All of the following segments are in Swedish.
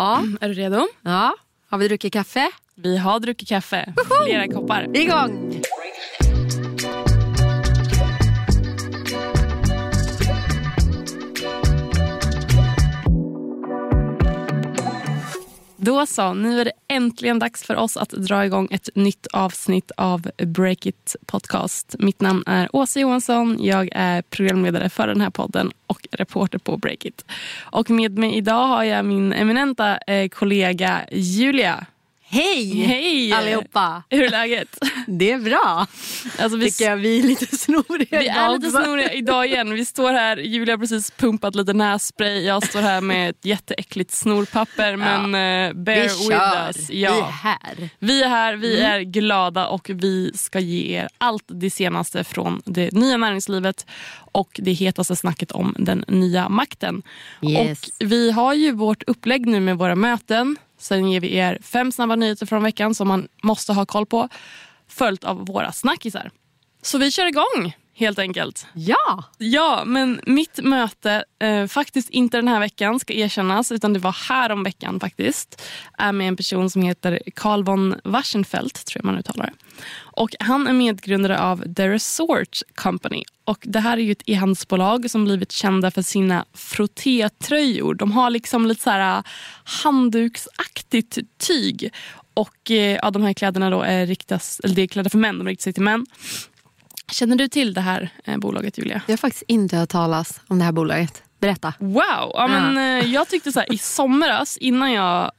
Ja. Är du redo? ja. Har vi druckit kaffe? Vi har druckit kaffe. Flera koppar. Igång! Då så, nu är det äntligen dags för oss att dra igång ett nytt avsnitt av Break It Podcast. Mitt namn är Åsa Johansson. Jag är programledare för den här podden och reporter på Break It. Och med mig idag har jag min eminenta eh, kollega Julia. Hej, Hej! allihopa! Hur är läget? Det är bra. Alltså, vi, Tycker jag vi är lite snoriga vi är lite snoriga idag igen. Vi står här, Julia har precis pumpat lite nässpray. Jag står här med ett jätteäckligt snorpapper. Men eh, bear Vi with kör. us. Vi är Ja. här. Vi är här, vi är glada och vi ska ge er allt det senaste från det nya näringslivet och det hetaste snacket om den nya makten. Yes. Och vi har ju vårt upplägg nu med våra möten. Sen ger vi er fem snabba nyheter från veckan som man måste ha koll på. Följt av våra snackisar. Så vi kör igång helt enkelt. Ja, Ja, men mitt möte, eh, faktiskt inte den här veckan ska erkännas, utan det var här om veckan faktiskt, är med en person som heter Carl von Waschenfeldt, tror jag man uttalar det. Och han är medgrundare av The Resort Company. Och det här är ju ett e-handelsbolag som blivit kända för sina frottétröjor. De har liksom lite så här handduksaktigt tyg. Och eh, ja, de här kläderna då är riktas, eller det är kläder för män, de riktar sig till män. Känner du till det här eh, bolaget Julia? jag har faktiskt inte hört talas om det här bolaget. Berätta. Wow! Ja, men, eh, jag tyckte så här, i somras innan jag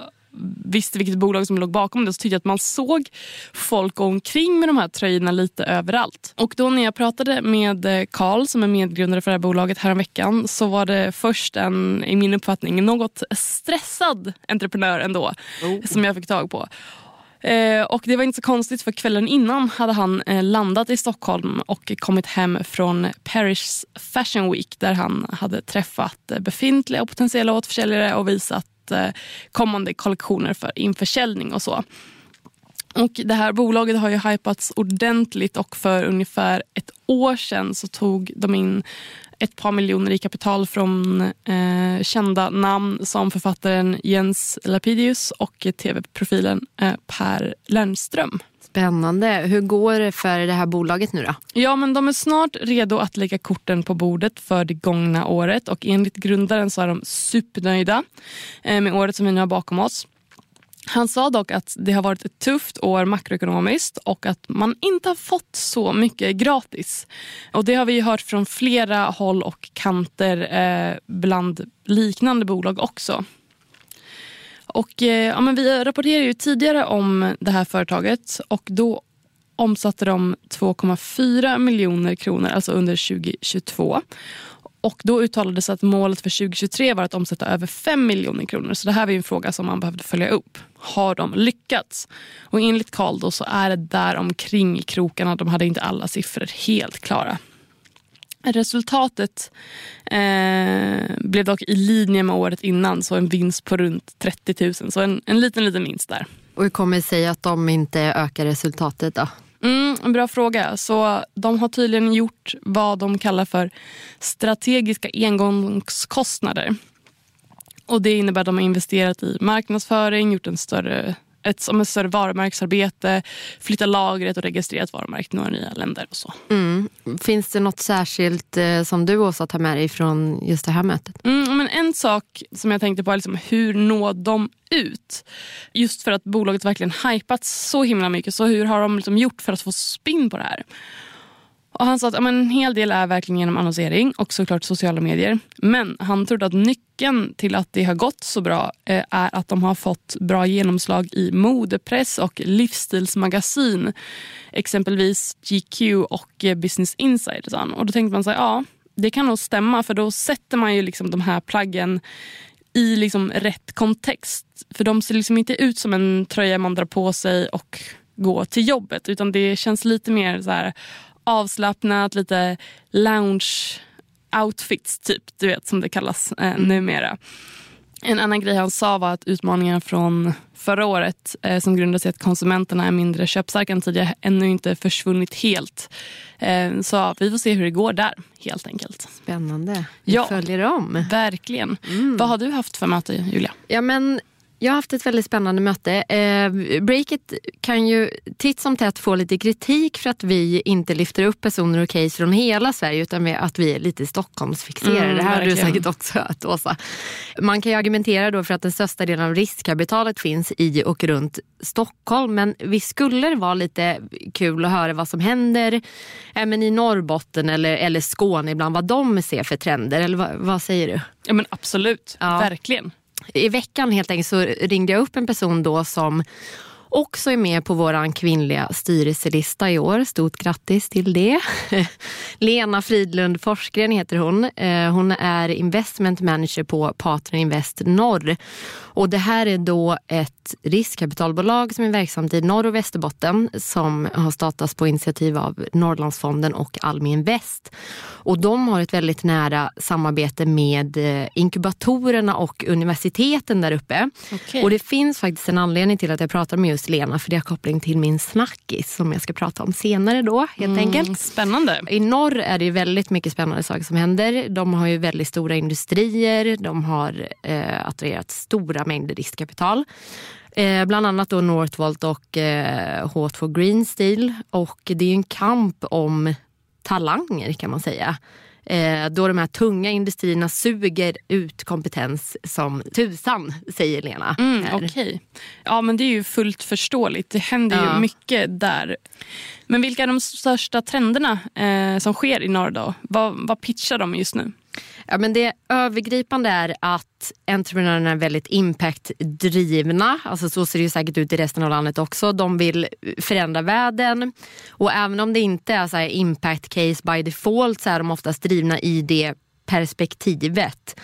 visste vilket bolag som låg bakom det så tyckte jag att man såg folk gå omkring med de här tröjorna lite överallt. Och då när jag pratade med eh, Carl som är medgrundare för det här bolaget häromveckan så var det först en, i min uppfattning, något stressad entreprenör ändå som jag fick tag på. Eh, och Det var inte så konstigt för kvällen innan hade han eh, landat i Stockholm och kommit hem från Paris Fashion Week där han hade träffat eh, befintliga och potentiella återförsäljare och visat eh, kommande kollektioner för införsäljning och så. Och Det här bolaget har ju hypats ordentligt och för ungefär ett år sedan så tog de in ett par miljoner i kapital från eh, kända namn som författaren Jens Lapidius och tv-profilen eh, Per Lernström. Spännande. Hur går det för det här bolaget nu då? Ja, men de är snart redo att lägga korten på bordet för det gångna året och enligt grundaren så är de supernöjda eh, med året som vi nu har bakom oss. Han sa dock att det har varit ett tufft år makroekonomiskt och att man inte har fått så mycket gratis. Och Det har vi ju hört från flera håll och kanter eh, bland liknande bolag också. Och, eh, ja, men vi rapporterade ju tidigare om det här företaget och då omsatte de 2,4 miljoner kronor alltså under 2022. Och Då uttalades att målet för 2023 var att omsätta över 5 miljoner kronor. Så det här var en fråga som man behövde följa upp. Har de lyckats? Och enligt Karl då så är det där omkring i krokarna. De hade inte alla siffror helt klara. Resultatet eh, blev dock i linje med året innan, så en vinst på runt 30 000. Så en, en liten, liten vinst där. Och hur kommer det sig att de inte ökar resultatet då? Mm, en bra fråga. Så De har tydligen gjort vad de kallar för strategiska engångskostnader. Och Det innebär att de har investerat i marknadsföring, gjort en större, ett, som ett större varumärksarbete, flyttat lagret och registrerat varumärket i några nya länder. och så. Mm. Finns det något särskilt eh, som du Åsa tar med dig från just det här mötet? Mm, men en sak som jag tänkte på är liksom, hur når de ut? Just för att bolaget verkligen hypats så himla mycket. Så hur har de liksom gjort för att få spinn på det här? Och han sa att ja, men en hel del är verkligen genom annonsering och såklart sociala medier. Men han trodde att nyckeln till att det har gått så bra eh, är att de har fått bra genomslag i modepress och livsstilsmagasin. Exempelvis GQ och eh, Business Insider. sa han. Och då tänkte man sig, ja det kan nog stämma för då sätter man ju liksom de här plaggen i liksom rätt kontext. För de ser liksom inte ut som en tröja man drar på sig och går till jobbet. Utan det känns lite mer så här avslappnat, lite lounge outfits typ, du vet som det kallas eh, numera. En annan grej han sa var att utmaningen från förra året eh, som grundar sig i att konsumenterna är mindre köpstarka än tidigare ännu inte försvunnit helt. Eh, så vi får se hur det går där helt enkelt. Spännande. Vi Ja. följer om. Verkligen. Vad har du haft för möte Julia? Ja, men jag har haft ett väldigt spännande möte. Eh, Breakit kan ju titt som tätt få lite kritik för att vi inte lyfter upp personer och case från hela Sverige utan att vi är lite Stockholmsfixerade. Mm, det här har du säkert också hört Åsa. Man kan ju argumentera då för att den största delen av riskkapitalet finns i och runt Stockholm men vi skulle det vara lite kul att höra vad som händer eh, men i Norrbotten eller, eller Skåne ibland, vad de ser för trender. Eller vad, vad säger du? Ja men absolut, Ja. verkligen. I veckan helt enkelt så ringde jag upp en person då som också är med på vår kvinnliga styrelselista i år. Stort grattis till det. Lena Fridlund Forsgren heter hon. Eh, hon är investment manager på Partner Invest Norr. Och det här är då ett riskkapitalbolag som är verksamt i Norr och Västerbotten som har startats på initiativ av Norrlandsfonden och Almi Invest. Och de har ett väldigt nära samarbete med eh, inkubatorerna och universiteten där uppe. Okej. Och det finns faktiskt en anledning till att jag pratar med just Lena för det har koppling till min snackis som jag ska prata om senare då helt enkelt. Mm, spännande. I norr är det väldigt mycket spännande saker som händer. De har ju väldigt stora industrier, de har eh, attraherat stora mängder riskkapital. Eh, bland annat då Northvolt och eh, H2 Green Steel. Och det är en kamp om talanger kan man säga. Eh, då de här tunga industrierna suger ut kompetens som tusan, säger Lena. Mm. Okej. Ja men det är ju fullt förståeligt. Det händer Ja. ju mycket där. Men vilka är de största trenderna eh, som sker i norr då? Vad, vad pitchar de just nu? Ja, men det övergripande är att entreprenörerna är väldigt impactdrivna. Alltså så ser det ju säkert ut i resten av landet också. De vill förändra världen. Och även om det inte är så här impact case by default så är de oftast drivna i det perspektivet.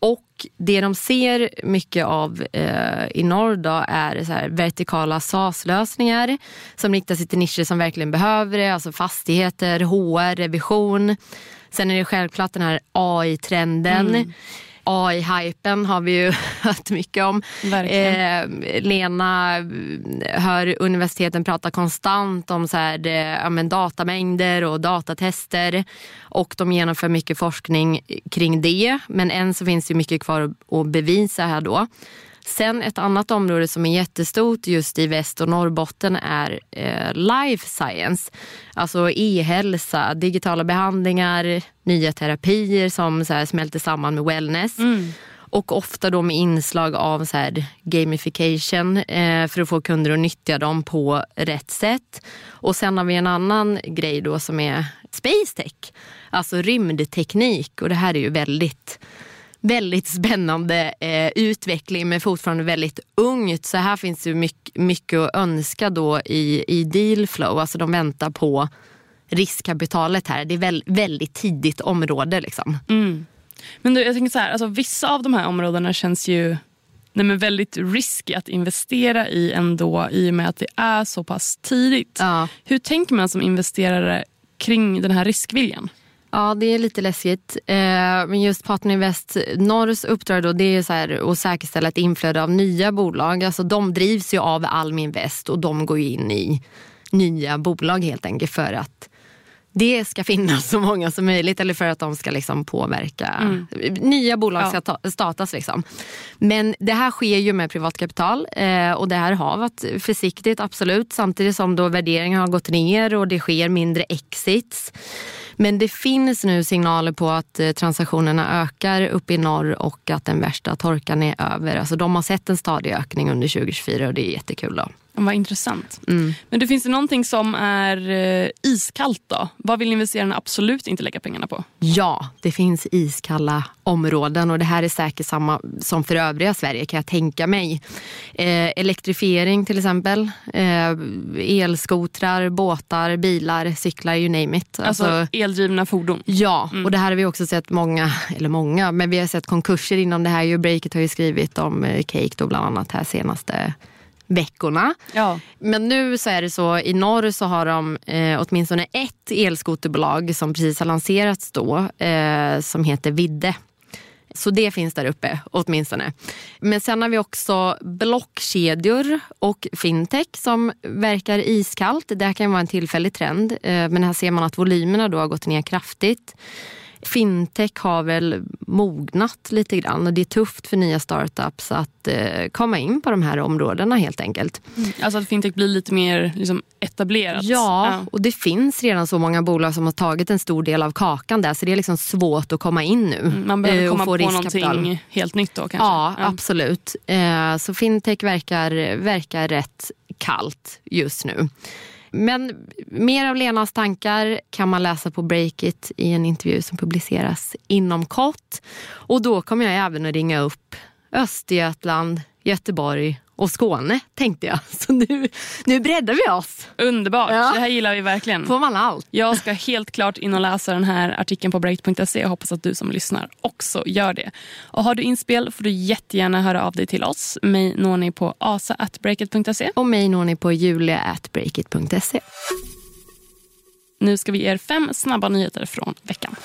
Och det de ser mycket av eh, i norr då är så här vertikala SaaS-lösningar som riktar sig till nischer som verkligen behöver det. Alltså fastigheter, HR, revision. Sen är det självklart den här AI-trenden. AI-hypen har vi ju hört mycket om. Eh, Lena eh, hör universiteten prata konstant om så här, det, ja, men datamängder och datatester. Och de genomför mycket forskning kring det. Men än så finns det mycket kvar att bevisa här då. Sen ett annat område som är jättestort just i Väst och Norrbotten är eh, life science. Alltså e-hälsa, digitala behandlingar, nya terapier som så här smälter samman med wellness. Och ofta då med inslag av så här gamification eh, för att få kunder att nyttja dem på rätt sätt. Och sen har vi en annan grej då som är space tech. Alltså rymdteknik och det här är ju väldigt väldigt spännande eh, utveckling men fortfarande väldigt ungt. Så här finns det mycket, mycket att önska då i, i deal flow. Alltså de väntar på riskkapitalet här. Det är väl, väldigt tidigt område. Liksom. Men du, jag tänker så här, alltså, vissa av de här områdena känns ju nej, men väldigt risky att investera i ändå i och med att det är så pass tidigt. Ja. Hur tänker man som investerare kring den här riskviljan? Ja, det är lite läskigt. Eh, men just Partner Invest Norrs uppdrag då, det är så här att säkerställa ett inflöde av nya bolag. Alltså, de drivs ju av Almi Invest och de går in i nya bolag helt enkelt för att det ska finnas så många som möjligt eller för att de ska liksom påverka. Nya bolag ska ta, startas. Liksom. Men det här sker ju med privatkapital eh, och det här har varit försiktigt absolut samtidigt som då värderingen har gått ner och det sker mindre exits. Men det finns nu signaler på att eh, transaktionerna ökar uppe i norr och att den värsta torkan är över. Alltså de har sett en stadig ökning under 2024 och det är jättekul. Då. Vad intressant. Men det finns det någonting som är eh, iskallt då? Vad vill investerarna absolut inte lägga pengarna på? Ja, det finns iskalla områden och det här är säkert samma som för övriga Sverige kan jag tänka mig. Eh, elektrifiering till exempel, eh, elskotrar, båtar, bilar, cyklar, you name it. Alltså, eldrivna fordon. Ja, och det här har vi också sett många, eller många, men vi har sett konkurser inom det här. Breakit har ju skrivit om eh, Cake då bland annat här senaste veckorna. Ja. Men nu så är det så, i norr så har de eh, åtminstone ett elskoterbolag som precis har lanserats då, eh, som heter Vidde. Så det finns där uppe åtminstone. Men sen har vi också blockkedjor och fintech som verkar iskallt. Det här kan vara en tillfällig trend. Eh, men här ser man att volymerna då har gått ner kraftigt. Fintech har väl mognat lite grann och det är tufft för nya startups att eh, komma in på de här områdena helt enkelt. Mm. Alltså att fintech blir lite mer liksom, etablerat? Ja, ja, och det finns redan så många bolag som har tagit en stor del av kakan där så det är liksom svårt att komma in nu. Mm, man behöver eh, komma på någonting helt nytt då kanske? Ja, ja. absolut. Eh, så fintech verkar, verkar rätt kallt just nu. Men mer av Lenas tankar kan man läsa på Breakit i en intervju som publiceras inom kort. Och då kommer jag även att ringa upp Östergötland, Göteborg och Skåne tänkte jag. Så nu, nu breddar vi oss. Underbart, ja. det här gillar vi verkligen. Får man allt. Jag ska helt klart in och läsa den här artikeln på break.se och hoppas att du som lyssnar också gör det. Och har du inspel får du jättegärna höra av dig till oss. Mig når ni på asa.breakit.se. Och mig når ni på julia.breakit.se. Nu ska vi ge er fem snabba nyheter från veckan.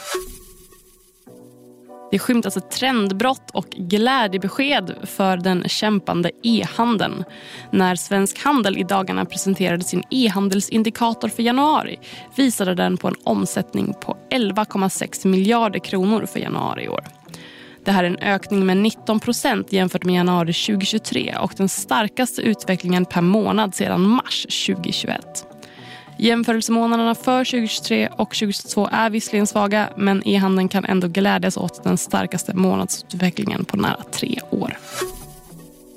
Det skymtas alltså ett trendbrott och glädjebesked för den kämpande e-handeln. När Svensk Handel i dagarna presenterade sin e-handelsindikator för januari visade den på en omsättning på 11,6 miljarder kronor för januari i år. Det här är en ökning med 19 procent jämfört med januari 2023 och den starkaste utvecklingen per månad sedan mars 2021. Jämförelsemånaderna för 2023 och 2022 är visserligen svaga men e-handeln kan ändå glädjas åt den starkaste månadsutvecklingen på nära tre år.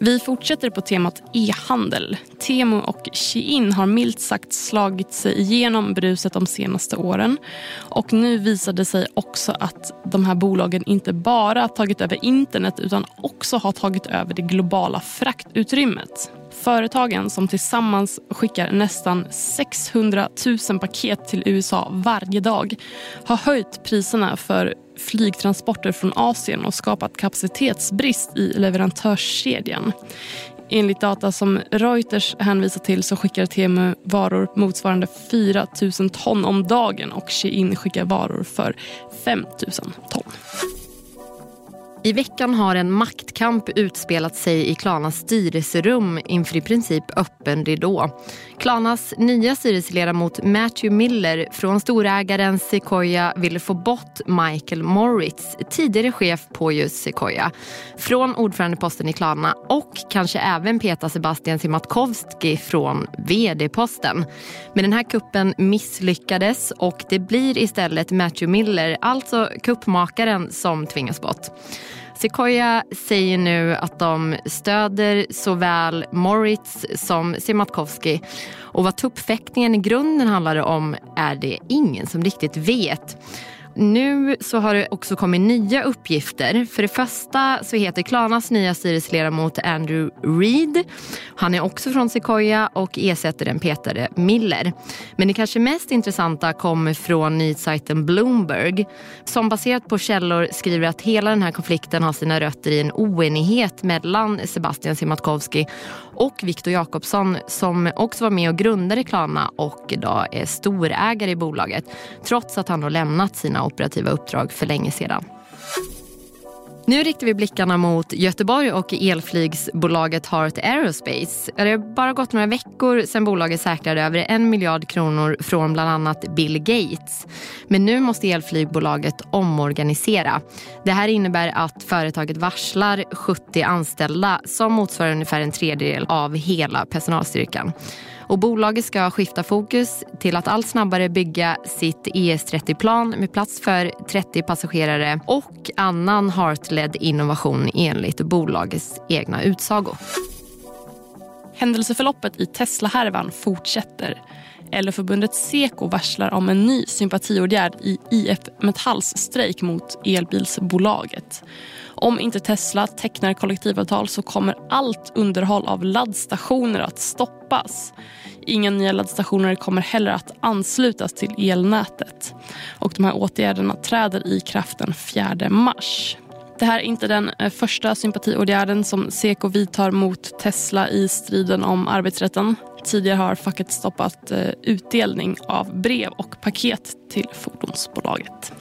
Vi fortsätter på temat e-handel. Temu och Shein har milt sagt slagit sig igenom bruset de senaste åren. Och Nu visar det sig också att de här bolagen inte bara tagit över internet utan också har tagit över det globala fraktutrymmet. Företagen som tillsammans skickar nästan 600 000 paket till USA varje dag har höjt priserna för flygtransporter från Asien och skapat kapacitetsbrist i leverantörskedjan. Enligt data som Reuters hänvisar till så skickar Temu varor motsvarande 4 000 ton om dagen och Shein skickar varor för 5 000 ton. I veckan har en maktkamp utspelat sig i Klanas styrelserum inför i princip öppen ridå. Klanas nya styrelseledamot Matthew Miller från storägaren Sequoia ville få bort Michael Moritz, tidigare chef på just Sequoia, från ordförandeposten i Klana och kanske även peta Sebastian Siemiatkowski från vd-posten. Men den här kuppen misslyckades och det blir istället Matthew Miller, alltså kuppmakaren, som tvingas bort. Sequoia säger nu att de stöder såväl Moritz som Siemiatkowski och vad tuppfäktningen i grunden handlade om är det ingen som riktigt vet. Nu så har det också kommit nya uppgifter. För det första så heter Klanas nya styrelseledamot Andrew Reid. Han är också från Sequoia och ersätter den petade Miller. Men det kanske mest intressanta kommer från nyhetssajten Bloomberg som baserat på källor skriver att hela den här konflikten har sina rötter i en oenighet mellan Sebastian Siemiatkowski och Viktor Jakobsson som också var med och grundade Klarna och idag är storägare i bolaget trots att han har lämnat sina operativa uppdrag för länge sedan. Nu riktar vi blickarna mot Göteborg och elflygsbolaget Heart Aerospace. Det har bara gått några veckor sedan bolaget säkrade över en miljard kronor från bland annat Bill Gates. Men nu måste elflygbolaget omorganisera. Det här innebär att företaget varslar 70 anställda som motsvarar ungefär en tredjedel av hela personalstyrkan. Och bolaget ska skifta fokus till att allt snabbare bygga sitt ES30-plan med plats för 30 passagerare och annan heartled innovation enligt bolagets egna utsago. Händelseförloppet i Tesla-härvan fortsätter. LO-förbundet Seko varslar om en ny sympatiåtgärd i IF Metalls strejk mot elbilsbolaget. Om inte Tesla tecknar kollektivavtal så kommer allt underhåll av laddstationer att stoppas. Inga nya laddstationer kommer heller att anslutas till elnätet. Och de här åtgärderna träder i kraft den 4 mars. Det här är inte den eh, första sympatiåtgärden som Seko vidtar mot Tesla i striden om arbetsrätten. Tidigare har facket stoppat eh, utdelning av brev och paket till fordonsbolaget.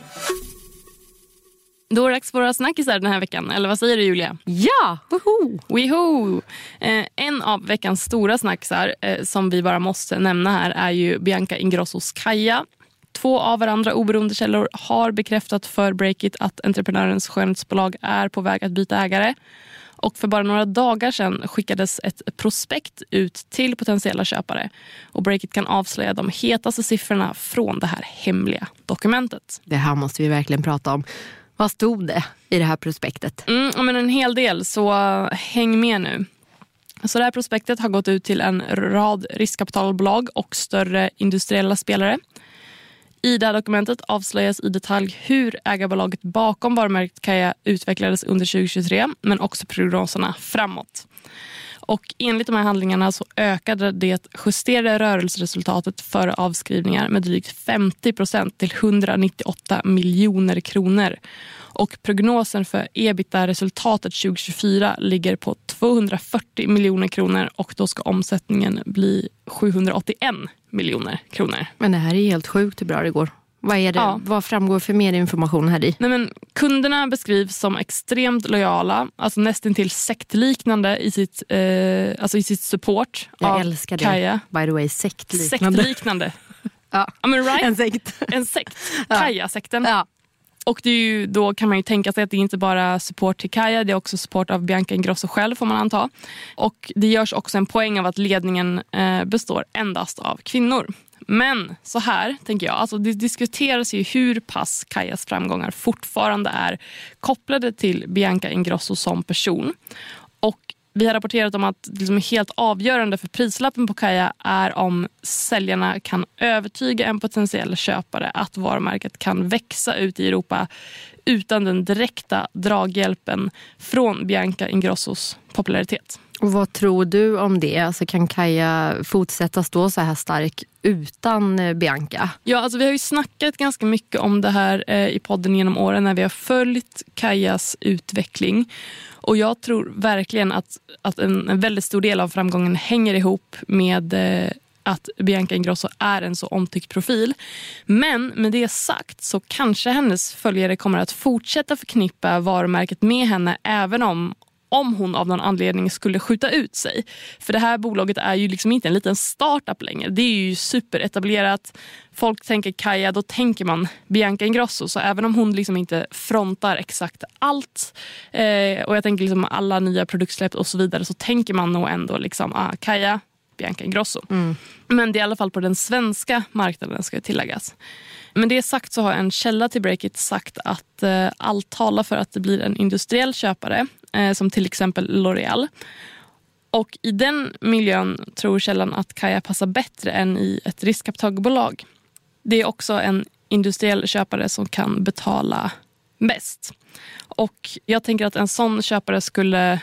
Då är det dags för våra snackisar den här veckan. Eller vad säger du Julia? Ja! Woho! Weho! Eh, en av veckans stora snackisar eh, som vi bara måste nämna här är ju Bianca Ingrossos Kaja Två av varandra oberoende källor har bekräftat för Breakit att entreprenörens skönhetsbolag är på väg att byta ägare. Och för bara några dagar sedan skickades ett prospekt ut till potentiella köpare. Och Breakit kan avslöja de hetaste siffrorna från det här hemliga dokumentet. Det här måste vi verkligen prata om. Vad stod det i det här prospektet? Mm, men en hel del, så häng med nu. Så det här prospektet har gått ut till en rad riskkapitalbolag och större industriella spelare. I det här dokumentet avslöjas i detalj hur ägarbolaget bakom varumärket Kaja utvecklades under 2023 men också prognoserna framåt. Och enligt de här handlingarna så ökade det justerade rörelseresultatet före avskrivningar med drygt 50 procent till 198 miljoner kronor. Och prognosen för ebitda-resultatet 2024 ligger på 240 miljoner kronor och då ska omsättningen bli 781 miljoner kronor. Men det här är helt sjukt hur bra det går. Vad, är det? Ja. Vad framgår för mer information här i? Nej, men, kunderna beskrivs som extremt lojala, alltså nästintill sektliknande i sitt, eh, alltså i sitt support Jag av älskar det. Kaja. By the way, sektliknande. Sektliknande. ja. I mean, right? En sekt. En sekt. Kaja-sekten. Ja. Och det ju, då kan man ju tänka sig att det inte bara support till Kaja, det är också support av Bianca Ingrosso själv får man anta. Och det görs också en poäng av att ledningen eh, består endast av kvinnor. Men så här tänker jag, alltså det diskuteras ju hur pass Kajas framgångar fortfarande är kopplade till Bianca Ingrosso som person. Och vi har rapporterat om att det liksom helt avgörande för prislappen på Kaja är om säljarna kan övertyga en potentiell köpare att varumärket kan växa ut i Europa utan den direkta draghjälpen från Bianca Ingrossos popularitet. Och vad tror du om det? Alltså kan Kaja fortsätta stå så här stark utan eh, Bianca? Ja, alltså vi har ju snackat ganska mycket om det här eh, i podden genom åren när vi har följt Kajas utveckling. Och jag tror verkligen att, att en, en väldigt stor del av framgången hänger ihop med eh, att Bianca Ingrosso är en så omtyckt profil. Men med det sagt så kanske hennes följare kommer att fortsätta förknippa varumärket med henne även om om hon av någon anledning skulle skjuta ut sig. För det här bolaget är ju liksom inte en liten startup längre. Det är ju superetablerat. Folk tänker Kaja, då tänker man Bianca Ingrosso. Så även om hon liksom inte frontar exakt allt eh, och jag tänker liksom alla nya produktsläpp och så vidare så tänker man nog ändå liksom ah, Kaja, Bianca Ingrosso. Mm. Men det är i alla fall på den svenska marknaden ska tilläggas. Men det sagt så har en källa till Breakit sagt att eh, allt talar för att det blir en industriell köpare eh, som till exempel L'Oreal. Och i den miljön tror källan att Kaja passar bättre än i ett riskkapitalbolag. Det är också en industriell köpare som kan betala mest. Och jag tänker att en sån köpare skulle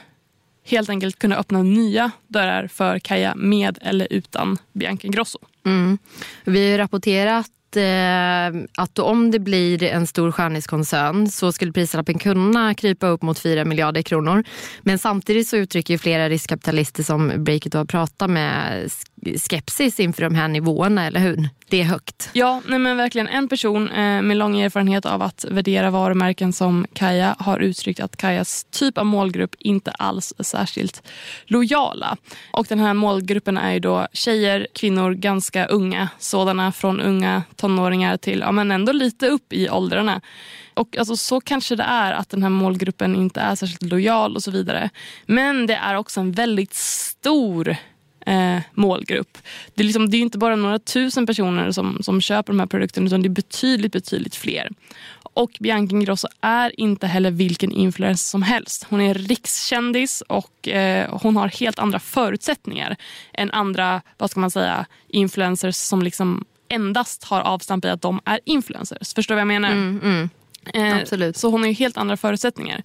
helt enkelt kunna öppna nya dörrar för Kaja med eller utan Bianca Ingrosso. Mm. Vi har rapporterat eh, att om det blir en stor skönhetskoncern så skulle prislappen kunna krypa upp mot 4 miljarder kronor. Men samtidigt så uttrycker flera riskkapitalister som Breakit har pratat med skepsis inför de här nivåerna, eller hur? Det är högt. Ja, nej men verkligen. En person eh, med lång erfarenhet av att värdera varumärken som Kaja har uttryckt att Kajas typ av målgrupp inte alls är särskilt lojala. Och den här målgruppen är ju då tjejer, kvinnor, ganska unga. Sådana från unga tonåringar till ja, men ändå lite upp i åldrarna. Och alltså, Så kanske det är att den här målgruppen inte är särskilt lojal och så vidare. Men det är också en väldigt stor eh, målgrupp. Det är, liksom, det är inte bara några tusen personer som, som köper de här produkterna utan det är betydligt, betydligt fler. Och Bianca Ingrosso är inte heller vilken influencer som helst. Hon är rikskändis och eh, hon har helt andra förutsättningar än andra vad ska man säga, influencers som liksom endast har avstamp i att de är influencers. Förstår du vad jag menar? Mm, mm. Eh, Absolut. Så hon har helt andra förutsättningar.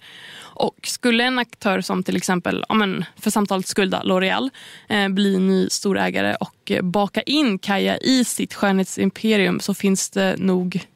Och skulle en aktör som till exempel, ja, men för samtalets skull, L'Oreal, eh, bli ny storägare och eh, baka in Kaja i sitt skönhetsimperium så finns det nog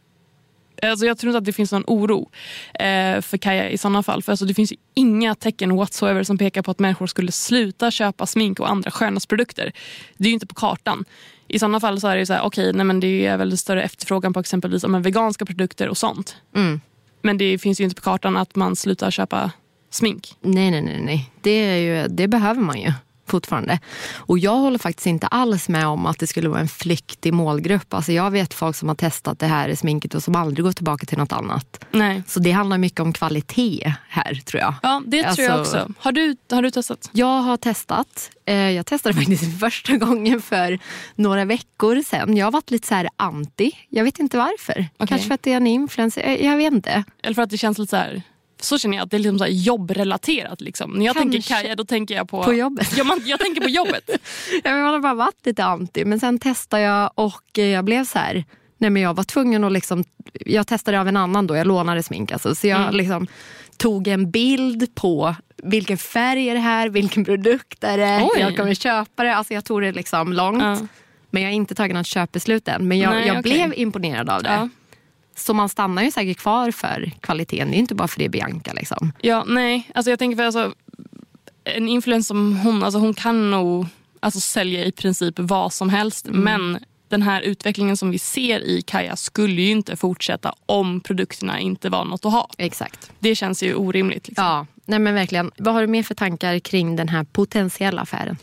Alltså jag tror inte att det finns någon oro eh, för Kaja i sådana fall. För alltså det finns inga tecken whatsoever som pekar på att människor skulle sluta köpa smink och andra skönhetsprodukter. Det är ju inte på kartan. I sådana fall så är det så här, okay, nej men det är väl större efterfrågan på exempelvis men, veganska produkter och sånt. Mm. Men det finns ju inte på kartan att man slutar köpa smink. Nej, nej, nej. nej. Det, är ju, det behöver man ju. Fortfarande. Och jag håller faktiskt inte alls med om att det skulle vara en flyktig målgrupp. Alltså jag vet folk som har testat det här sminket och som aldrig går tillbaka till något annat. Nej. Så det handlar mycket om kvalitet här tror jag. Ja, det tror jag Alltså- också. Har du, har du testat? Jag har testat. Eh, Jag testade faktiskt första gången för några veckor sedan. Jag har varit lite så här anti. Jag vet inte varför. Kanske för att det är en influencer. Jag- Jag vet inte. Eller för att det känns lite så här... Så känner jag att det är liksom så jobbrelaterat. Liksom. När jag tänker Kanske. Kaja då tänker jag på... På jobbet. Ja, man, jag tänker på jobbet. Jag har bara varit lite anti. Men sen testade jag och eh, jag blev så här. Nej, men jag var tvungen att liksom, jag testade av en annan då, jag lånade smink alltså. Så jag Mm. liksom tog en bild på vilken färg är det här, vilken produkt är det, Oj. jag kommer köpa det. Alltså jag tog det liksom långt. Ja. Men jag har inte tagit något köpbeslut än. Men jag, Nej, jag okej. blev imponerad av det. Ja. Så man stannar ju säkert kvar för kvaliteten. Det är inte bara för det Bianca. Liksom. Ja, nej. Alltså jag tänker för alltså, en influencer som hon, alltså hon kan nog alltså, sälja i princip vad som helst. Mm. Men den här utvecklingen som vi ser i Kaja skulle ju inte fortsätta om produkterna inte var något att ha. Exakt. Det känns ju orimligt. Liksom. Ja, nej men verkligen. Vad har du mer för tankar kring den här potentiella affären?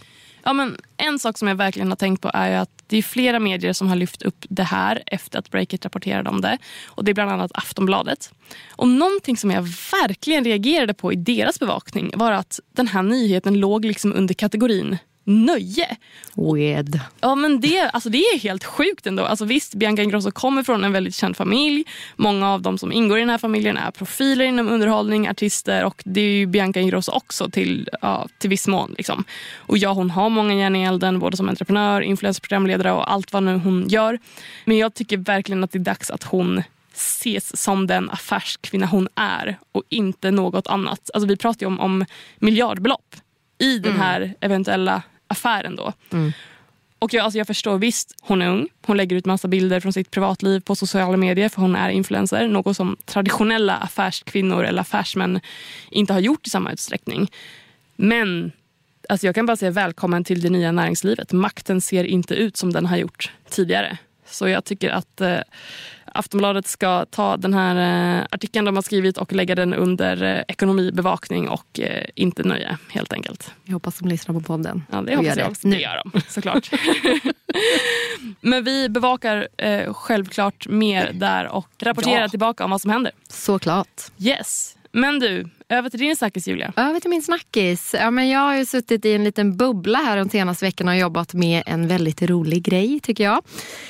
Ja, men en sak som jag verkligen har tänkt på är ju att det är flera medier som har lyft upp det här efter att Breakit rapporterade om det. Och Det är bland annat Aftonbladet. Och Någonting som jag verkligen reagerade på i deras bevakning var att den här nyheten låg liksom under kategorin nöje. Weird. Ja, men det, alltså det är helt sjukt ändå. Alltså visst, Bianca Ingrosso kommer från en väldigt känd familj. Många av de som ingår i den här familjen är profiler inom underhållning, artister och det är ju Bianca Ingrosso också till, ja, till viss mån. Liksom. Och ja, hon har många järn i elden, både som entreprenör, influencerprogramledare och allt vad nu hon gör. Men jag tycker verkligen att det är dags att hon ses som den affärskvinna hon är och inte något annat. Alltså vi pratar ju om, om miljardbelopp i den här eventuella affären. då. Och jag, alltså jag förstår visst, hon är ung. Hon lägger ut massa bilder från sitt privatliv på sociala medier för hon är influencer. Något som traditionella affärskvinnor eller affärsmän inte har gjort i samma utsträckning. Men alltså jag kan bara säga välkommen till det nya näringslivet. Makten ser inte ut som den har gjort tidigare. Så jag tycker att eh, Aftonbladet ska ta den här eh, artikeln de har skrivit och lägga den under eh, ekonomibevakning och eh, inte nöje helt enkelt. Jag hoppas de lyssnar på podden. Ja, det Och hoppas jag det. Det gör de såklart. Men vi bevakar eh, självklart mer där och rapporterar Ja. tillbaka om vad som händer. Såklart. Yes. Men du, över till din snackis Julia. Över till min snackis. Ja, men jag har ju suttit i en liten bubbla här de senaste veckorna och jobbat med en väldigt rolig grej tycker jag.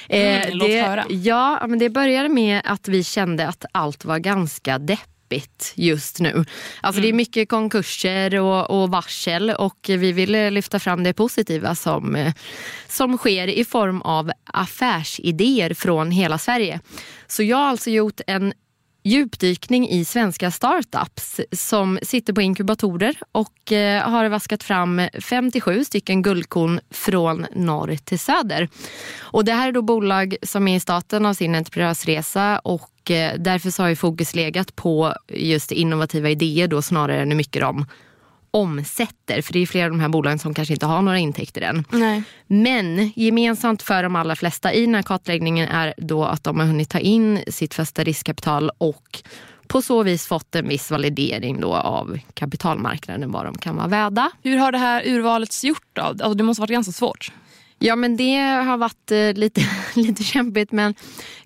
Mm, låt det, höra. Ja, men det började med att vi kände att allt var ganska deppigt just nu. Alltså Det är mycket konkurser och, och varsel och vi ville lyfta fram det positiva som, eh, som sker i form av affärsidéer från hela Sverige. Så jag har alltså gjort en djupdykning i svenska startups som sitter på inkubatorer och eh, har vaskat fram 57 stycken guldkorn från norr till söder. Och det här är då bolag som är i starten av sin entreprenörsresa och eh, därför så har ju fokus legat på just innovativa idéer då snarare än hur mycket de omsätter. För det är flera av de här bolagen som kanske inte har några intäkter än. Nej. Men gemensamt för de allra flesta i den här kartläggningen är då att de har hunnit ta in sitt första riskkapital och på så vis fått en viss validering då av kapitalmarknaden, vad de kan vara värda. Hur har det här urvalet gjort då? Alltså, det måste varit ganska svårt. Ja men det har varit eh, lite, lite kämpigt men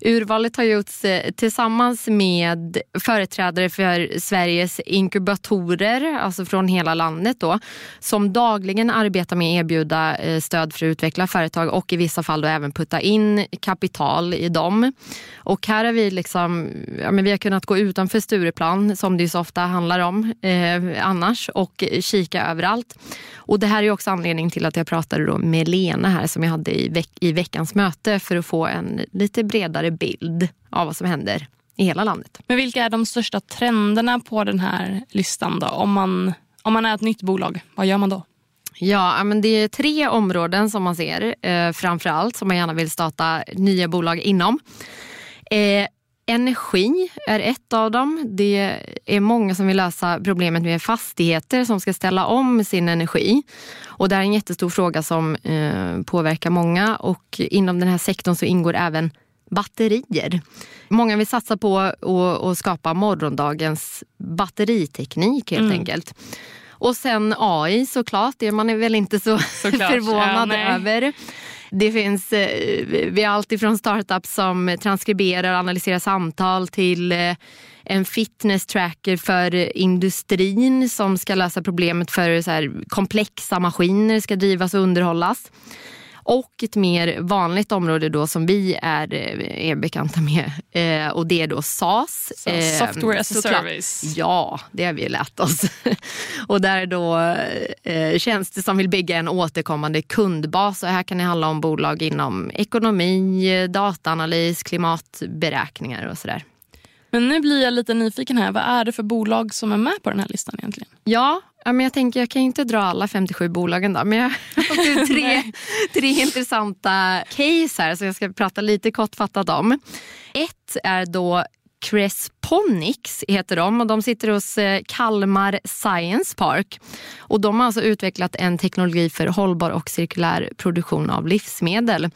urvalet har gjorts eh, tillsammans med företrädare för Sveriges inkubatorer, alltså från hela landet då, som dagligen arbetar med att erbjuda eh, stöd för att utveckla företag och i vissa fall då även putta in kapital i dem. Och här har vi liksom, ja, men vi har kunnat gå utanför Stureplan som det ju så ofta handlar om eh, annars och kika överallt. Och det här är också anledningen till att jag pratade då med Lena här som jag hade i, veck- i veckans möte för att få en lite bredare bild av vad som händer i hela landet. Men vilka är de största trenderna på den här listan då? Om man, om man är ett nytt bolag, vad gör man då? Ja, men det är tre områden som man ser eh, framför allt som man gärna vill starta nya bolag inom. Eh, energi är ett av dem. Det är många som vill lösa problemet med fastigheter som ska ställa om sin energi. Och det är en jättestor fråga som eh, påverkar många och inom den här sektorn så ingår även batterier. Många vill satsa på att skapa morgondagens batteriteknik helt enkelt. Och sen AI såklart, det man är väl inte så Såklart. förvånad Ja, över. Det finns eh, vi har allt ifrån startups som transkriberar och analyserar samtal till eh, en fitness tracker för industrin som ska lösa problemet för så här, komplexa maskiner ska drivas och underhållas. Och ett mer vanligt område då som vi är, eh, är bekanta med eh, och det är då SAS. Så, Eh, software as a service. Ja, det har vi lärt oss. och där då eh, tjänster som vill bygga en återkommande kundbas. Och här kan det handla om bolag inom ekonomi, dataanalys, klimatberäkningar och sådär. Men nu blir jag lite nyfiken här. Vad är det för bolag som är med på den här listan egentligen? Ja, men jag tänker jag kan inte dra alla 57 bolagen då, men jag har tre, tre intressanta case här som jag ska prata lite kortfattat om. Ett är då Cresponics heter de och de sitter hos eh, Kalmar Science Park. Och de har alltså utvecklat en teknologi för hållbar och cirkulär produktion av livsmedel.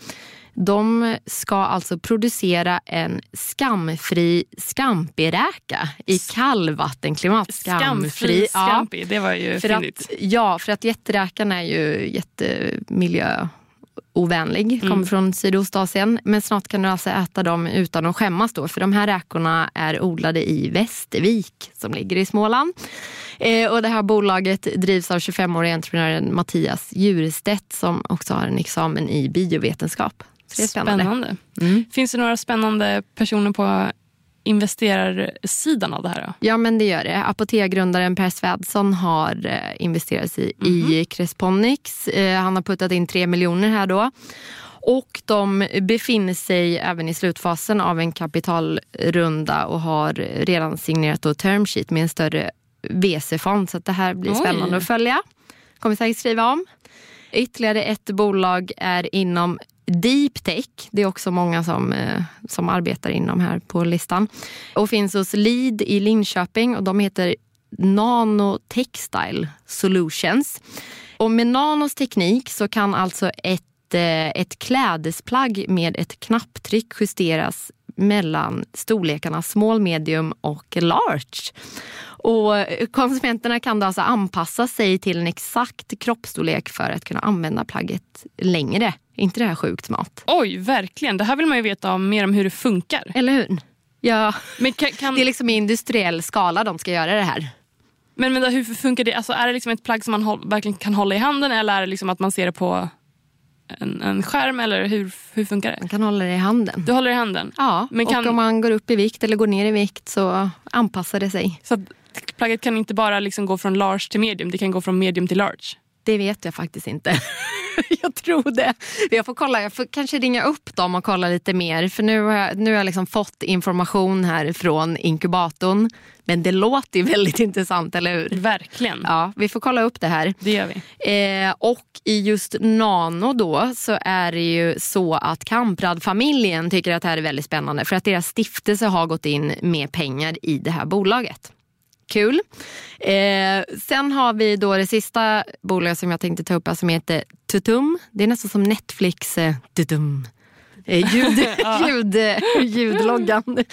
De ska alltså producera en skamfri scampiräka i kallvattenklimat. Skamfri ja. Scampi, det var ju För att, ja, för att jätteräkan är ju jättemiljöovänlig. Kommer från Sydostasien. Men snart kan du alltså äta dem utan att skämmas. Då, för de här räkorna är odlade i Västervik som ligger i Småland. Eh, och det här bolaget drivs av 25-åriga entreprenören Mattias Djurstedt som också har en examen i biovetenskap. Så det är spännande. Spännande. Mm. Finns det några spännande personer på investerarsidan av det här? Då? Ja men det gör det. Apotea-grundaren Per Svädsson har eh, investerat i, i Cresponics. Eh, han har puttat in 3 miljoner här då. Och de befinner sig även i slutfasen av en kapitalrunda och har redan signerat då term sheet med en större VC-fond. Så att det här blir Oj. spännande att följa. Kommer säkert skriva om. Ytterligare ett bolag är inom Deep Tech. Det är också många som, eh, som arbetar inom här på listan. Och finns hos Lead i Linköping och de heter Nano Textile Solutions. Och med Nanos teknik så kan alltså ett, eh, ett klädesplagg med ett knapptryck justeras mellan storlekarna small, medium och large. Och konsumenterna kan då alltså anpassa sig till en exakt kroppsstorlek för att kunna använda plagget längre. Är inte det här sjukt smart? Oj, verkligen. Det här vill man ju veta om, mer om hur det funkar. Eller hur? Ja, Men, kan, kan, det är liksom i industriell skala de ska göra det här. men, men då, hur funkar det? Alltså, är det liksom ett plagg som man håll, verkligen kan hålla i handen eller är det liksom att man ser det på en, en skärm? Eller hur, hur funkar det? Man kan hålla det i handen. Du håller i handen? Ja, Men kan- och om man går upp i vikt eller går ner i vikt så anpassar det sig. Så plagget kan inte bara liksom gå från large till medium, det kan gå från medium till large. Det vet jag faktiskt inte. jag tror det. Jag får, kolla, jag får kanske ringa upp dem och kolla lite mer. För nu har jag, nu har jag liksom fått information här från inkubatorn. Men det låter ju väldigt intressant, eller hur? Verkligen. Ja, vi får kolla upp det här. Det gör vi. Eh, och i just Nano då så är det ju så att Kamprad-familjen tycker att det här är väldigt spännande för att deras stiftelse har gått in med pengar i det här bolaget. Kul. Eh, sen har vi då det sista bolaget som jag tänkte ta upp här som heter Tutum. Det är nästan som Netflix eh, Tutum. Eh, ljud, ljud, ljudloggan.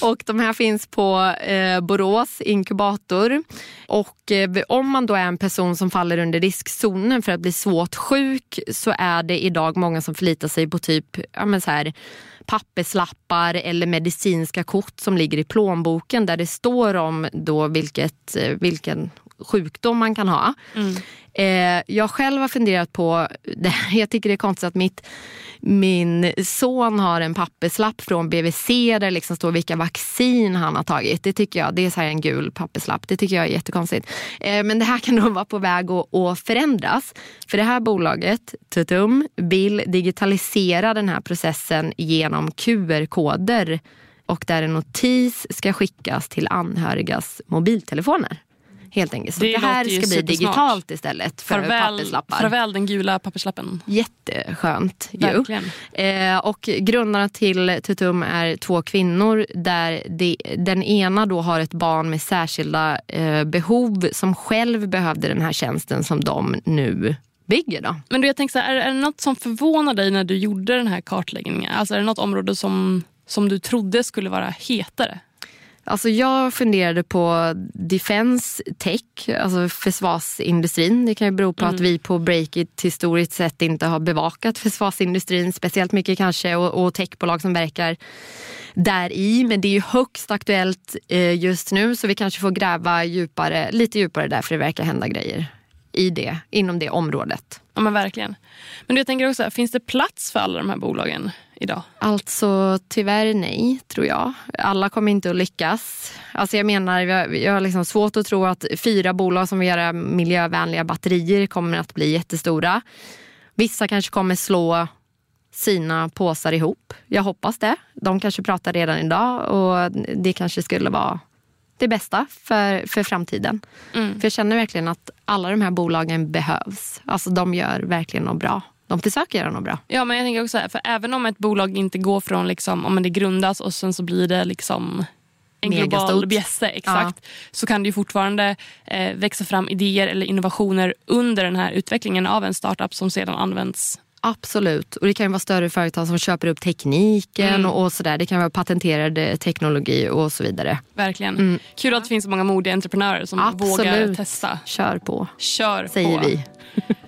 Och de här finns på eh, Borås inkubator. Och eh, om man då är en person som faller under riskzonen för att bli svårt sjuk så är det idag många som förlitar sig på typ ja, men så här, papperslappar eller medicinska kort som ligger i plånboken där det står om då vilket, eh, vilken sjukdom man kan ha. Mm. Eh, jag själv har funderat på, det, jag tycker det är konstigt att mitt, min son har en papperslapp från BVC där det liksom står vilka vaccin han har tagit. Det tycker jag, det är så här en gul papperslapp. Det tycker jag är jättekonstigt. Eh, men det här kan nog vara på väg att, att förändras. För det här bolaget, Tutum, vill digitalisera den här processen genom QR-koder och där en notis ska skickas till anhörigas mobiltelefoner. Helt enkelt. Så Det det, här ska bli supersmart. digitalt istället för Farväl, papperslappar. farväl den gula papperslappen. Jätteskönt ju. Verkligen. Eh, och grundarna till Tutum är två kvinnor där det, den ena då har ett barn med särskilda eh, behov som själv behövde den här tjänsten som de nu bygger. Då. Men du, jag tänker så här, är, är det något som förvånar dig när du gjorde den här kartläggningen? Alltså är det något område som, som du trodde skulle vara hetare? Alltså jag funderade på defense tech, alltså försvarsindustrin. Det kan ju bero på mm. att vi på Breakit historiskt sett inte har bevakat försvarsindustrin speciellt mycket kanske och, och techbolag som verkar där i. Men det är ju högst aktuellt eh, just nu så vi kanske får gräva djupare, lite djupare där för det verkar hända grejer i det, inom det området. Ja men verkligen. Men jag tänker också, finns det plats för alla de här bolagen idag? Alltså tyvärr nej, tror jag. Alla kommer inte att lyckas. Alltså jag menar, jag, har liksom svårt att tro att fyra bolag som vill göra miljövänliga batterier kommer att bli jättestora. Vissa kanske kommer slå sina påsar ihop. Jag hoppas det. De kanske pratar redan idag och det kanske skulle vara det bästa för, för framtiden. Mm. För jag känner verkligen att alla de här bolagen behövs. Alltså de gör verkligen något bra. De försöker göra något bra. Ja, men jag tänker också här, för även om ett bolag inte går från liksom, om det grundas och sen så blir det liksom en global bjässe, exakt, ja. så kan det ju fortfarande eh, växa fram idéer eller innovationer under den här utvecklingen av en startup som sedan används Absolut. Och Det kan vara större företag som köper upp tekniken mm. och, och sådär. Det kan vara patenterad teknologi och så vidare. Verkligen. Mm. Kul att det finns så många modiga entreprenörer som Absolut. vågar testa. Kör på, Kör säger på. vi.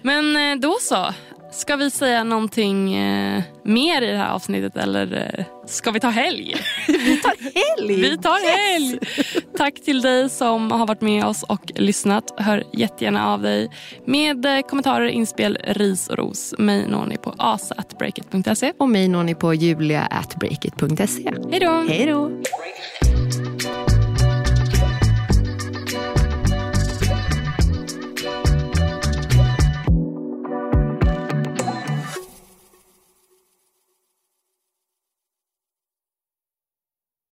Men eh, då så. Ska vi säga någonting eh, mer i det här avsnittet eller eh, ska vi ta helg? vi tar helg! Vi tar helg! Yes. Tack till dig som har varit med oss och lyssnat. Hör jättegärna av dig med eh, kommentarer, inspel, ris och ros. Mig når ni på asa.breakit.se. Och mig når ni på julia.breakit.se. Hej då! Hej då!